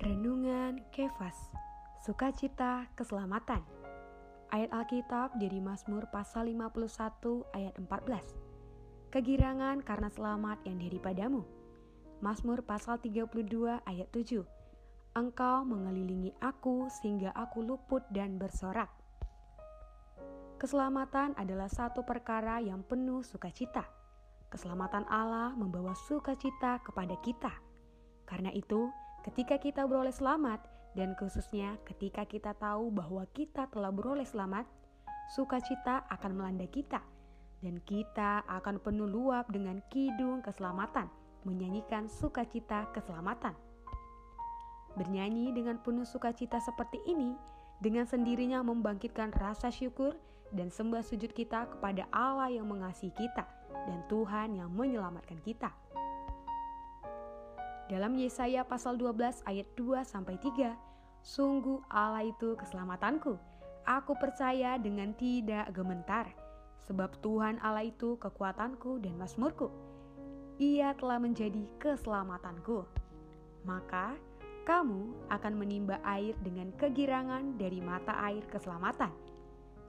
Renungan Kefas. Sukacita Keselamatan. Ayat Alkitab dari Mazmur pasal 51 ayat 14 Kegirangan karena selamat yang daripadamu. Mazmur pasal 32 ayat 7 Engkau mengelilingi aku sehingga aku luput dan bersorak. Keselamatan adalah satu perkara yang penuh sukacita. Keselamatan Allah membawa sukacita kepada kita. Karena itu, Ketika kita beroleh selamat, dan khususnya ketika kita tahu bahwa kita telah beroleh selamat, sukacita akan melanda kita, dan kita akan penuh luap dengan kidung keselamatan, menyanyikan sukacita keselamatan. Bernyanyi dengan penuh sukacita seperti ini, dengan sendirinya membangkitkan rasa syukur dan sembah sujud kita kepada Allah yang mengasihi kita dan Tuhan yang menyelamatkan kita. Dalam Yesaya pasal 12 ayat 2 sampai 3, sungguh Allah itu keselamatanku. Aku percaya dengan tidak gementar, sebab Tuhan Allah itu kekuatanku dan masmurku. Ia telah menjadi keselamatanku. Maka kamu akan menimba air dengan kegirangan dari mata air keselamatan.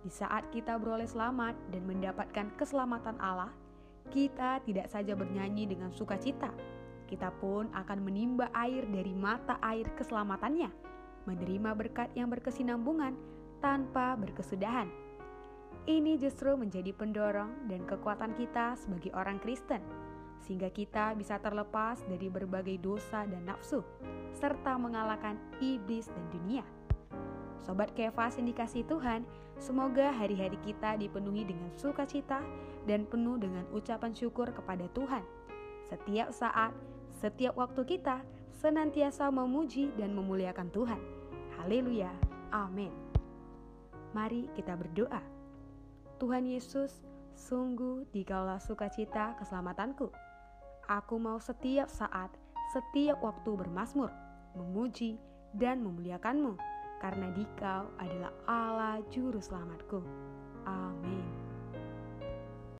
Di saat kita beroleh selamat dan mendapatkan keselamatan Allah, kita tidak saja bernyanyi dengan sukacita, kita pun akan menimba air dari mata air keselamatannya, menerima berkat yang berkesinambungan tanpa berkesudahan. Ini justru menjadi pendorong dan kekuatan kita sebagai orang Kristen, sehingga kita bisa terlepas dari berbagai dosa dan nafsu, serta mengalahkan iblis dan dunia. Sobat Kefas yang dikasih Tuhan, semoga hari-hari kita dipenuhi dengan sukacita dan penuh dengan ucapan syukur kepada Tuhan. Setiap saat, setiap waktu kita senantiasa memuji dan memuliakan Tuhan. Haleluya. Amin. Mari kita berdoa. Tuhan Yesus, sungguh dikaulah sukacita keselamatanku. Aku mau setiap saat, setiap waktu bermasmur, memuji dan memuliakanmu, karena dikau adalah Allah juru selamatku. Amin.